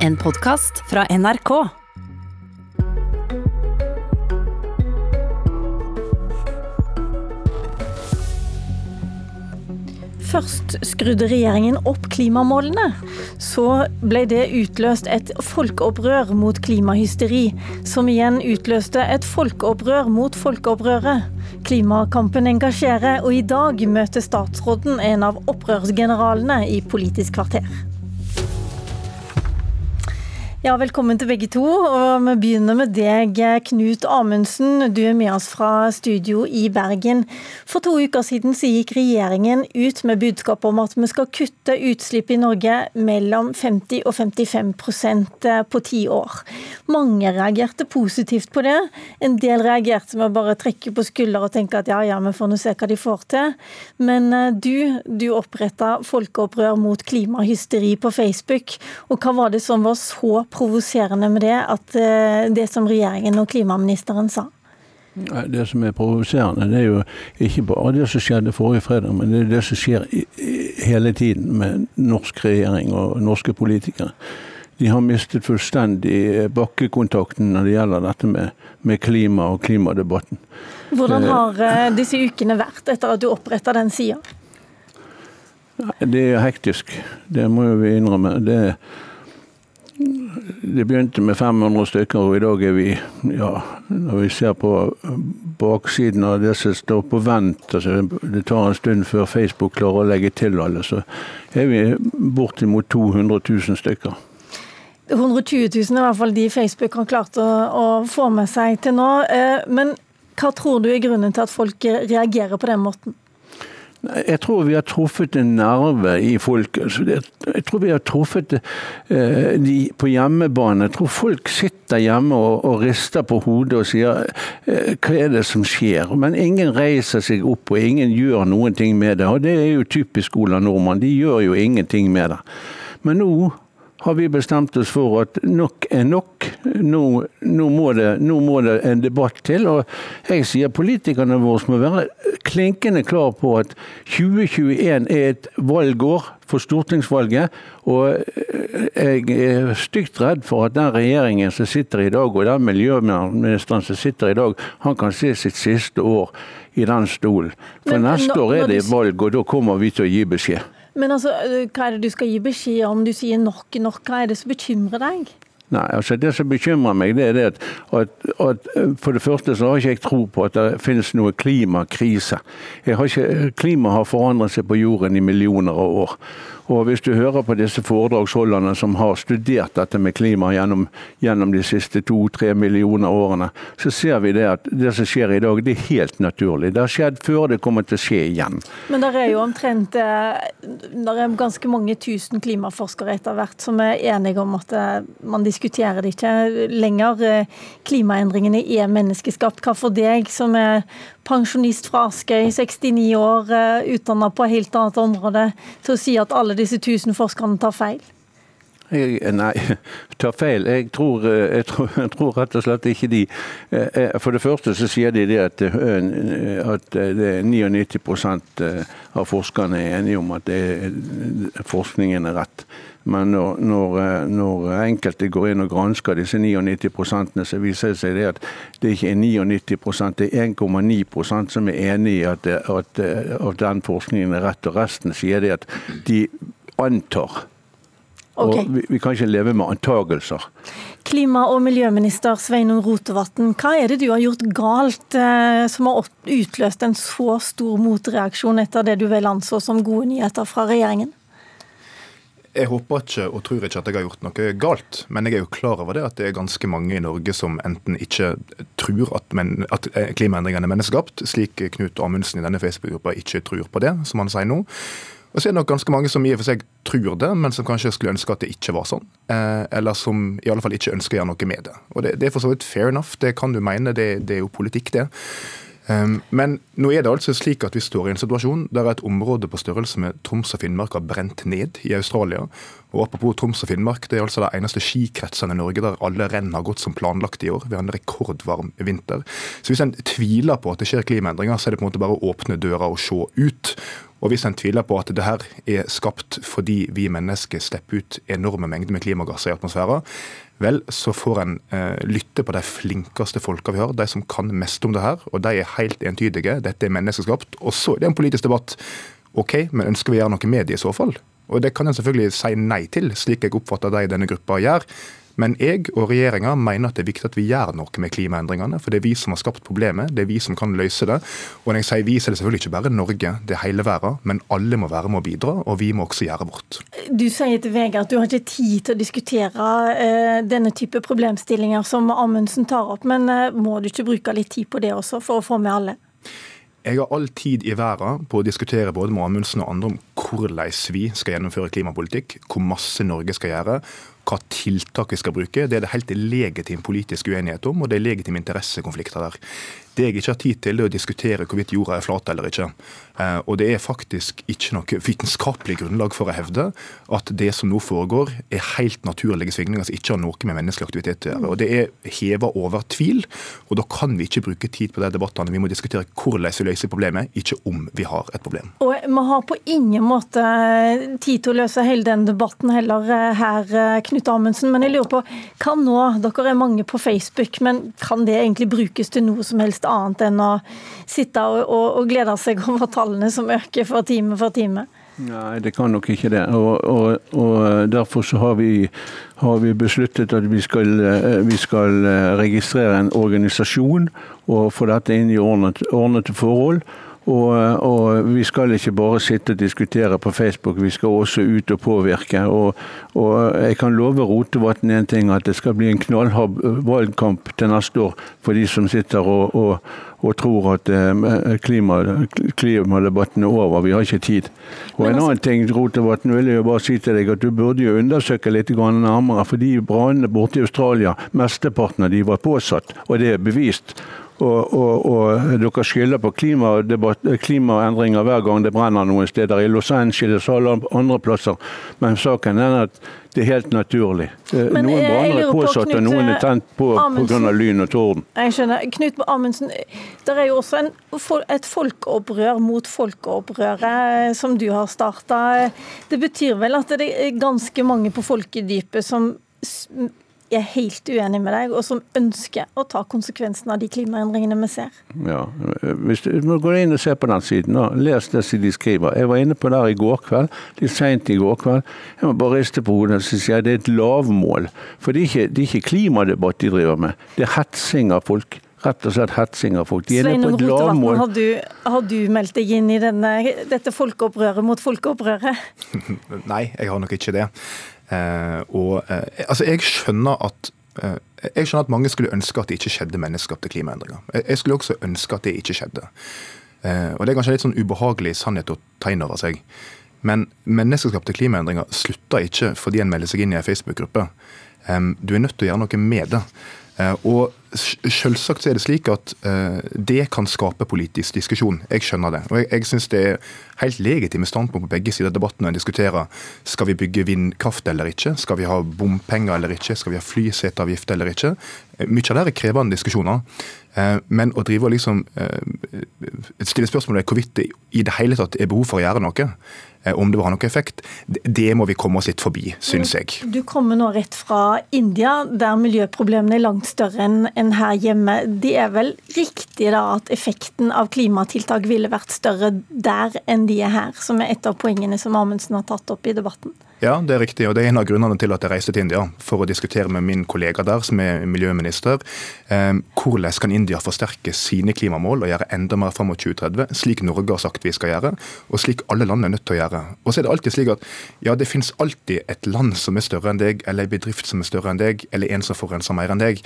En podkast fra NRK. Først skrudde regjeringen opp klimamålene. Så ble det utløst et folkeopprør mot klimahysteri, som igjen utløste et folkeopprør mot folkeopprøret. Klimakampen engasjerer, og i dag møter statsråden en av opprørsgeneralene i Politisk kvarter. Ja, Velkommen til begge to. og Vi begynner med deg, Knut Amundsen. Du er med oss fra studio i Bergen. For to uker siden gikk regjeringen ut med budskap om at vi skal kutte utslipp i Norge mellom 50 og 55% på ti år. Mange reagerte positivt på det. En del reagerte med å bare trekke på skuldre og tenke at ja, ja, vi får nå se hva de får til. Men eh, du, du oppretta folkeopprør mot klimahysteri på Facebook. Og hva var det som var så provoserende med det, at eh, det som regjeringen og klimaministeren sa? Det som er provoserende, det er jo ikke bare det som skjedde forrige fredag, men det er det som skjer hele tiden med norsk regjering og norske politikere. De har mistet fullstendig bakkekontakten når det gjelder dette med, med klima og klimadebatten. Hvordan har eh, disse ukene vært etter at du oppretta den sida? Det er hektisk, det må vi innrømme. Det er det begynte med 500 stykker, og i dag er vi, ja, når vi ser på baksiden av det som står på vent, altså det tar en stund før Facebook klarer å legge til alle, så er vi bortimot 200 000 stykker. 120 000 er i hvert fall de Facebook har klart å, å få med seg til nå. Eh, men hva tror du er grunnen til at folk reagerer på den måten? Jeg tror vi har truffet en nerve i folket. Jeg tror vi har truffet eh, de på hjemmebane. Jeg tror folk sitter hjemme og rister på hodet og sier eh, hva er det som skjer? Men ingen reiser seg opp og ingen gjør noen ting med det. Og det er jo typisk Ola Nordmann. De gjør jo ingenting med det. Men nå har vi bestemt oss for at nok er nok. Nå, nå, må det, nå, må det, en debatt til. Og jeg sier politikerne våre må være klinkende klar på at 2021 er et valgår for stortingsvalget. Og jeg er stygt redd for at den regjeringen som sitter i dag, og den miljøministeren som sitter i dag, han kan se sitt siste år i den stolen. For Men, neste år er det valg, og da kommer vi til å gi beskjed. Men altså, hva er det du skal gi beskjed om? Du sier nok nok. Hva er det som bekymrer deg? Nei, altså Det som bekymrer meg, det er det at, at, at, for det første så har ikke jeg tro på at det finnes noe klimakrise. Klima har forandret seg på jorden i millioner av år. Og Hvis du hører på disse foredragsholderne som har studert dette med klima gjennom, gjennom de siste to-tre millioner årene, så ser vi det at det som skjer i dag, det er helt naturlig. Det har skjedd før, det kommer til å skje igjen. Men det er jo omtrent eh, det er ganske mange tusen klimaforskere etter hvert som er enige om at eh, man diskuterer det ikke lenger. Eh, klimaendringene er menneskeskapt. Hva for deg som er pensjonist fra Askøy, 69 år, utdanna på et helt annet område, til å si at alle disse tusen forskerne tar feil? Jeg, nei, tar feil. Jeg tror, eh, jeg, tror, jeg tror, rett og slett ikke de eh, eh, For det første så sier de det at, at det er 99% av forskerne er enige om at det, forskningen er rett. Men når, når, når, enkelte går inn og gransker disse 99 så viser det seg det at det ikke er 99 det er 1,9 som er enig i at, at, at den forskningen er rett. Og resten sier det at de antar Okay. Og vi, vi, kan ikke leve med antagelser. Klima- og miljøminister Sveinung Rotevatn, hva er det du har gjort galt eh, som har utløst en så stor motreaksjon etter det du vel anså som gode nyheter fra regjeringen? Jeg håper ikke og tror ikke at jeg har gjort noe galt, men jeg er jo klar over det at det er ganske mange i Norge som enten ikke tror at, men, at eh, klimaendringene er menneskeskapt, slik Knut Amundsen i denne Facebook-gruppa ikke tror på det, som han sier nå. Og så er det nok ganske mange som i og for seg tror det, men som kanskje skulle ønske at det ikke var sånn. Eh, eller som i alle fall ikke ønsker å gjøre noe med det. Og det, det er for så vidt fair enough, det kan du mene, det, det er jo politikk, det. Um, men nå er det altså slik at vi står i en situasjon der et område på størrelse med Troms og Finnmark har brent ned i Australia. Og Apropos Troms og Finnmark, det er altså de eneste skikretsene i Norge der alle renn har gått som planlagt i år. Vi har en rekordvarm vinter. Så hvis en tviler på at det skjer klimaendringer, så er det på en måte bare å åpne døra og se ut. Og hvis en tviler på at det her er skapt fordi vi mennesker slipper ut enorme mengder med klimagasser i atmosfæren, vel, så får en eh, lytte på de flinkeste folka vi har, de som kan mest om det her. Og de er helt entydige. Dette er menneskeskapt. Og så er det en politisk debatt. OK, men ønsker vi å gjøre noe med det i så fall? Og Det kan en selvfølgelig si nei til, slik jeg oppfatter de i denne gruppa gjør. Men jeg og regjeringa mener at det er viktig at vi gjør noe med klimaendringene. For det er vi som har skapt problemet, det er vi som kan løse det. Og når jeg sier vi, så er det selvfølgelig ikke bare Norge, det er hele verden. Men alle må være med å bidra, og vi må også gjøre vårt. Du sier til VG at du har ikke tid til å diskutere uh, denne type problemstillinger som Amundsen tar opp. Men uh, må du ikke bruke litt tid på det også, for å få med alle? Jeg har all tid i verden på å diskutere både med Amundsen og andre om hvordan vi skal gjennomføre klimapolitikk, hvor masse Norge skal gjøre, hva tiltak vi skal bruke. Det er det helt legitim politisk uenighet om, og det er legitime interessekonflikter der. Det jeg ikke har tid til, er å diskutere hvorvidt jorda er flat eller ikke. Eh, og det er faktisk ikke noe vitenskapelig grunnlag for å hevde at det som nå foregår, er helt naturlige svingninger som ikke har noe med menneskelig aktivitet å gjøre. Og Det er heva over tvil, og da kan vi ikke bruke tid på de debattene. Vi må diskutere hvordan vi løser problemet, ikke om vi har et problem. Og Vi har på ingen måte tid til å løse hele den debatten heller eh, her, eh, Knut Amundsen. Men jeg lurer på, kan nå, dere er mange på Facebook, men kan det egentlig brukes til noe som helst annet enn å sitte og, og, og glede seg over tallene som øker for time for time? Nei, det kan nok ikke det. Og, og, og Derfor så har vi, har vi, besluttet at vi skal, vi skal, registrere en organisasjon og få dette inn i ordnet, ordnete forhold. Og, og, vi skal ikke bare sitte og diskutere på Facebook, vi skal også ut og påvirke. Og, og jeg kan love Rotevatn en ting, at det skal bli en knallhard valgkamp til neste år for de som sitter og, og tror at eh, klima, klimadebatten er over. Vi har ikke tid. Og En annen ting Rotevatn, vil jeg jo bare si til deg at du burde jo undersøke litt nærmere. For de brannene borte i Australia, mesteparten av de var påsatt, og det er bevist. Og, og, og, dere skylder på klimaendringer hver gang det brenner noen steder. I Los Angeles og andre plasser. Men saken er at det er helt naturlig. Eh, Men noen branner er påsatt, og noen er tent på pga. lyn og torden. Jeg skjønner. Knut Amundsen, det er jo også en, et folkeopprør mot folkeopprøret som du har starta. Det betyr vel at det er ganske mange på folkedypet som er helt uenig med deg, og som ønsker å ta konsekvensen av de klimaendringene vi ser. Ja, Hvis du går inn og ser på den siden, og les det som de skriver. Jeg var inne på der i går kveld, litt seint i går kveld. Jeg må bare riste på hodet og si at det er et lavmål. For det er, ikke, det er ikke klimadebatt de driver med, det er hetsing av folk rett og slett hetsing av folk. De Svein Rotevatn, har, har, du meldt deg inn i denne, dette folkeopprøret mot folkeopprøret? Nei, jeg har nok ikke det. Eh, og eh, altså, jeg skjønner at eh, jeg skjønner at mange skulle ønske at det ikke skjedde menneskeskapte klimaendringer. Jeg skulle også ønske at det ikke skjedde. Og Det er kanskje litt sånn ubehagelig sannhet å ta inn over seg. Men menneskeskapte klimaendringer slutter ikke fordi en melder seg inn i en Facebook-gruppe. Du er nødt til å gjøre noe med det. Og Selvsagt er det slik at uh, det kan skape politisk diskusjon. Jeg skjønner det. Og jeg, jeg synes det er helt legitime standpunkt på begge sider av debatten når en diskuterer skal vi bygge vindkraft eller ikke, skal vi ha bompenger eller ikke, skal vi ha flyseteavgift eller ikke. Eh, mye av det er krevende diskusjoner. Uh, men å drive og liksom stille spørsmål ved hvorvidt det i det hele tatt er behov for å gjøre noe, Eh, om det vil ha noen effekt, det må vi komme oss litt forbi, syns jeg. Du kommer nå rett fra India, der miljøproblemene er langt større enn her hjemme. Det er vel riktig da at effekten av klimatiltak ville vært større der enn de er her, som er et av poengene som Amundsen har tatt opp i debatten? Ja, det er riktig. og Det er en av grunnene til at jeg reiste til India, for å diskutere med min kollega der, som er miljøminister. Eh, hvordan kan India forsterke sine klimamål og gjøre enda mer fram mot 2030, slik Norge har sagt vi skal gjøre, og slik alle land er nødt til å gjøre. Og så er det alltid slik at ja, det finnes alltid et land som er større enn deg, eller en bedrift som er større enn deg, eller en som forurenser mer enn deg.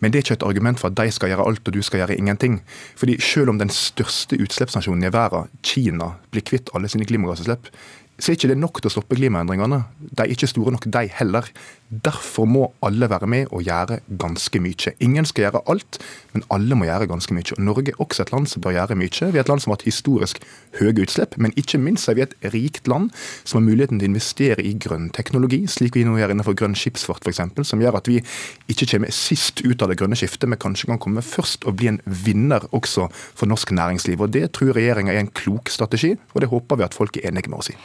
Men det er ikke et argument for at de skal gjøre alt og du skal gjøre ingenting. Fordi Selv om den største utslippsnasjonen i verden, Kina, blir kvitt alle sine klimagassutslipp, så er ikke det nok til å stoppe klimaendringene. De er ikke store nok, de heller. Derfor må alle være med og gjøre ganske mye. Ingen skal gjøre alt, men alle må gjøre ganske mye. Og Norge er også et land som bør gjøre mye. Vi er et land som har hatt historisk høye utslipp, men ikke minst er vi et rikt land som har muligheten til å investere i grønn teknologi, slik vi nå gjør innenfor grønn skipsfart f.eks., som gjør at vi ikke kommer sist ut av det grønne skiftet, men kanskje kan komme først og bli en vinner også for norsk næringsliv. Og Det tror regjeringa er en klok strategi, og det håper vi at folk er enige med oss i.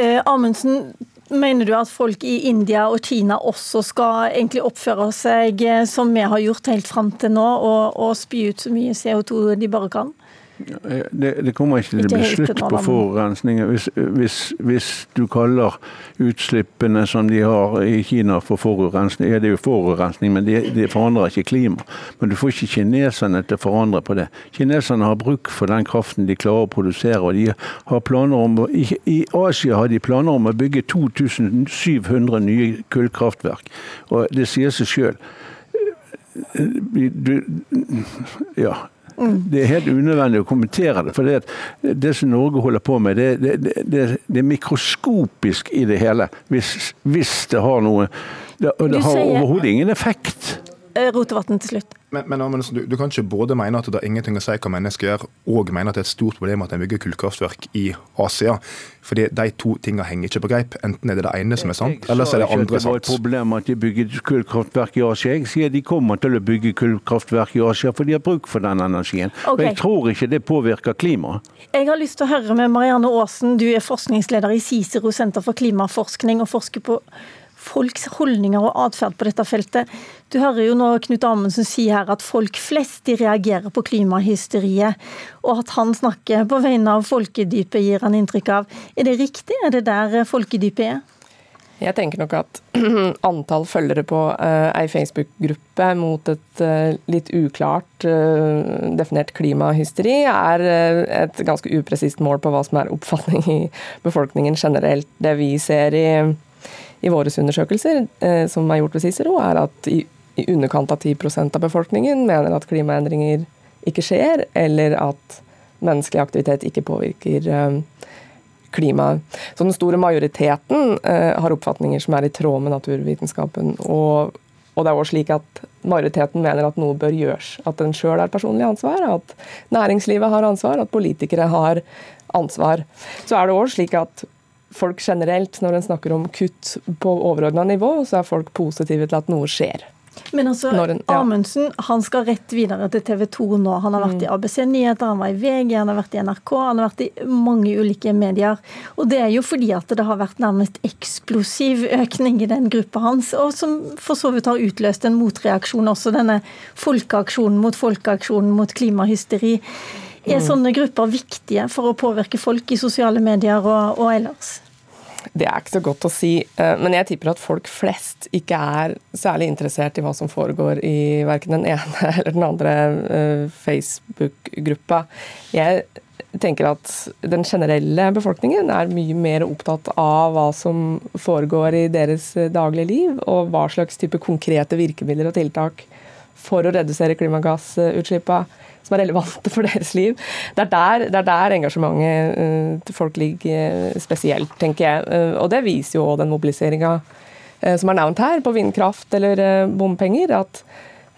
Eh, Amundsen, Mener du at folk i India og Kina også skal egentlig oppføre seg eh, som vi har gjort helt fram til nå, og, og spy ut så mye CO2 de bare kan? Det, det, kommer ikke til å bli slutt på forurensninger hvis, hvis, hvis, du kaller utslippene som de har i Kina for forurensning. Ja, det er jo forurensning, men det de forandrer ikke klima. Men du får ikke kineserne til å forandre på det. Kineserne har bruk for den kraften de klarer å produsere. og de har planer om, I, i Asia har de planer om å bygge 2700 nye kullkraftverk. og Det sier seg sjøl. Ja, det er helt unødvendig å kommentere det. For det, det som Norge holder på med, det, det, det er mikroskopisk i det hele. Hvis, hvis det har noe Det, det har overhodet ingen effekt. Eh, Rotevatn til slutt. Men, men, Amundsen, du, du, kan ikke både mene at det har ingenting å si hva mennesker gjør, og mene at det er et stort problem at en bygger kullkraftverk i Asia. Fordi de to tingene henger ikke på greip. Enten er det det ene som er sant, eller så er det andre sant. Det var et problem at de bygger kullkraftverk i Asia. Jeg sier de kommer til å bygge kullkraftverk i Asia, for de har bruk for den energien. Okay. Og jeg tror ikke det påvirker klimaet. Jeg har lyst til å høre med Marianne Aasen, du er forskningsleder i CICERO, Senter for klimaforskning, og forsker på folks holdninger og atferd på dette feltet. Du hører jo nå Knut Amundsen si her at folk flest de reagerer på klimahysteriet, og at han snakker på vegne av folkedypet, gir han inntrykk av. Er det riktig? Er det der folkedypet er? Jeg tenker nok at antall følgere på uh, ei Facebook-gruppe mot et uh, litt uklart uh, definert klimahysteri er et ganske upresist mål på hva som er oppfatning i befolkningen generelt. Det vi ser i i våre undersøkelser, eh, som er gjort ved Cicero, er at i, i underkant av 10% av befolkningen mener at klimaendringer ikke skjer, eller at menneskelig aktivitet ikke påvirker eh, klimaet. Så den store majoriteten eh, har oppfatninger som er i tråd med naturvitenskapen. Og, og det er også slik at majoriteten mener at noe bør gjøres. At den sjøl er personlig ansvar, at næringslivet har ansvar, at politikere har ansvar. Så er det også slik at folk generelt, når en snakker om kutt på overordna nivå, så er folk positive til at noe skjer. Men altså, en, ja. Amundsen han skal rett videre til TV 2 nå. Han har vært mm. i ABC Nyheter, han var i VG, han har vært i NRK, han har vært i mange ulike medier. Og det er jo fordi at det har vært nærmest eksplosiv økning i den gruppa hans, og som for så vidt har utløst en motreaksjon også, denne folkeaksjonen mot folkeaksjonen mot klimahysteri. Er mm. sånne grupper viktige for å påvirke folk i sosiale medier og, og ellers? Det er ikke så godt å si, eh, men jeg tipper at folk flest ikke er særlig interessert i hva som foregår i verken den ene eller den andre eh, Facebook-gruppa. Jeg tenker at den generelle befolkningen er mye mer opptatt av hva som foregår i deres daglige liv, og hva slags type konkrete virkemidler og tiltak for å redusere klimagassutslippene som er relevante for deres liv. Det er der, det er der engasjementet uh, til folk ligger uh, spesielt, tenker jeg. Uh, og det viser jo den mobiliseringa som er nevnt her, på vindkraft eller bompenger. at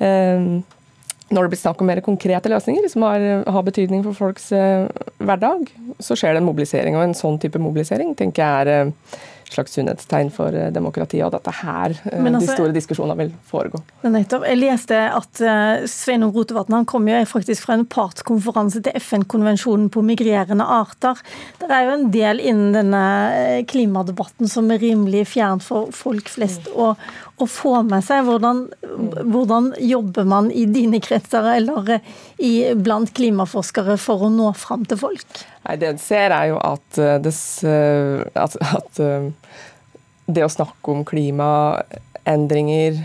når det blir snakk om mer konkrete løsninger som har, har betydning for folks hverdag, så skjer det en mobilisering. Og en sånn type mobilisering tenker jeg er slags sunnhetstegn for eh, demokratiet, og dette her eh, altså, de store diskusjonene vil foregå. Nettopp. Jeg leste at uh, Sveinung Rotevatn han kom jo faktisk fra en partskonferanse til FN-konvensjonen på migrerende arter. Det er jo en del innen denne klimadebatten som er rimelig fjernt for folk flest å, å få med seg. Hvordan, hvordan, jobber man i dine kretser eller i, blant klimaforskere for å nå fram til folk? Nei, Det en ser, er jo at, det, at, at det å snakke om klimaendringer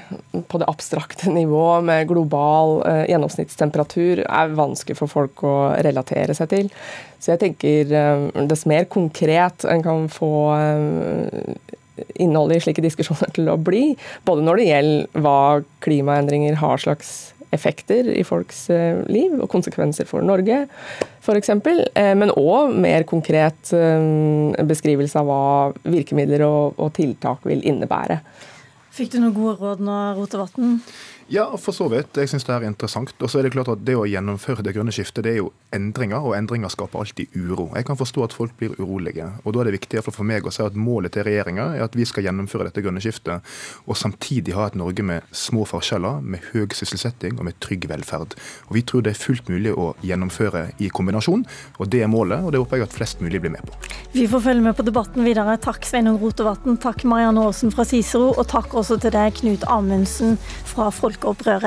på det abstrakte nivå med global eh, gjennomsnittstemperatur er vanskelig for folk å relatere seg til. Så jeg tenker eh, dess mer konkret en kan få eh, innholdet i slike diskusjoner til å bli, både når det gjelder hva klimaendringer har slags effekter i folks eh, liv og konsekvenser for Norge, f.eks. Eh, men òg mer konkret eh, beskrivelse av hva virkemidler og, tiltak vil innebære. Fikk du noen gode råd nå, Rotevatn? Ja, for så vidt. Jeg syns det er interessant. Og så er det klart at det å gjennomføre det grønne skiftet, det er jo endringer, og endringer skaper alltid uro. Jeg kan forstå at folk blir urolige. Og da er det viktig for meg å si at målet til regjeringa er at vi skal gjennomføre dette grønne skiftet, og samtidig ha et Norge med små forskjeller, med høy sysselsetting og med trygg velferd. Og vi tror det er fullt mulig å gjennomføre i kombinasjon, og det er målet, og det håper jeg at flest mulig blir med på. Vi får følge med på debatten videre. Takk Sveinung Rotevatn, takk Marianne Aasen fra Cicero, og takk også til deg, Knut Amundsen fra Folkeopprøret.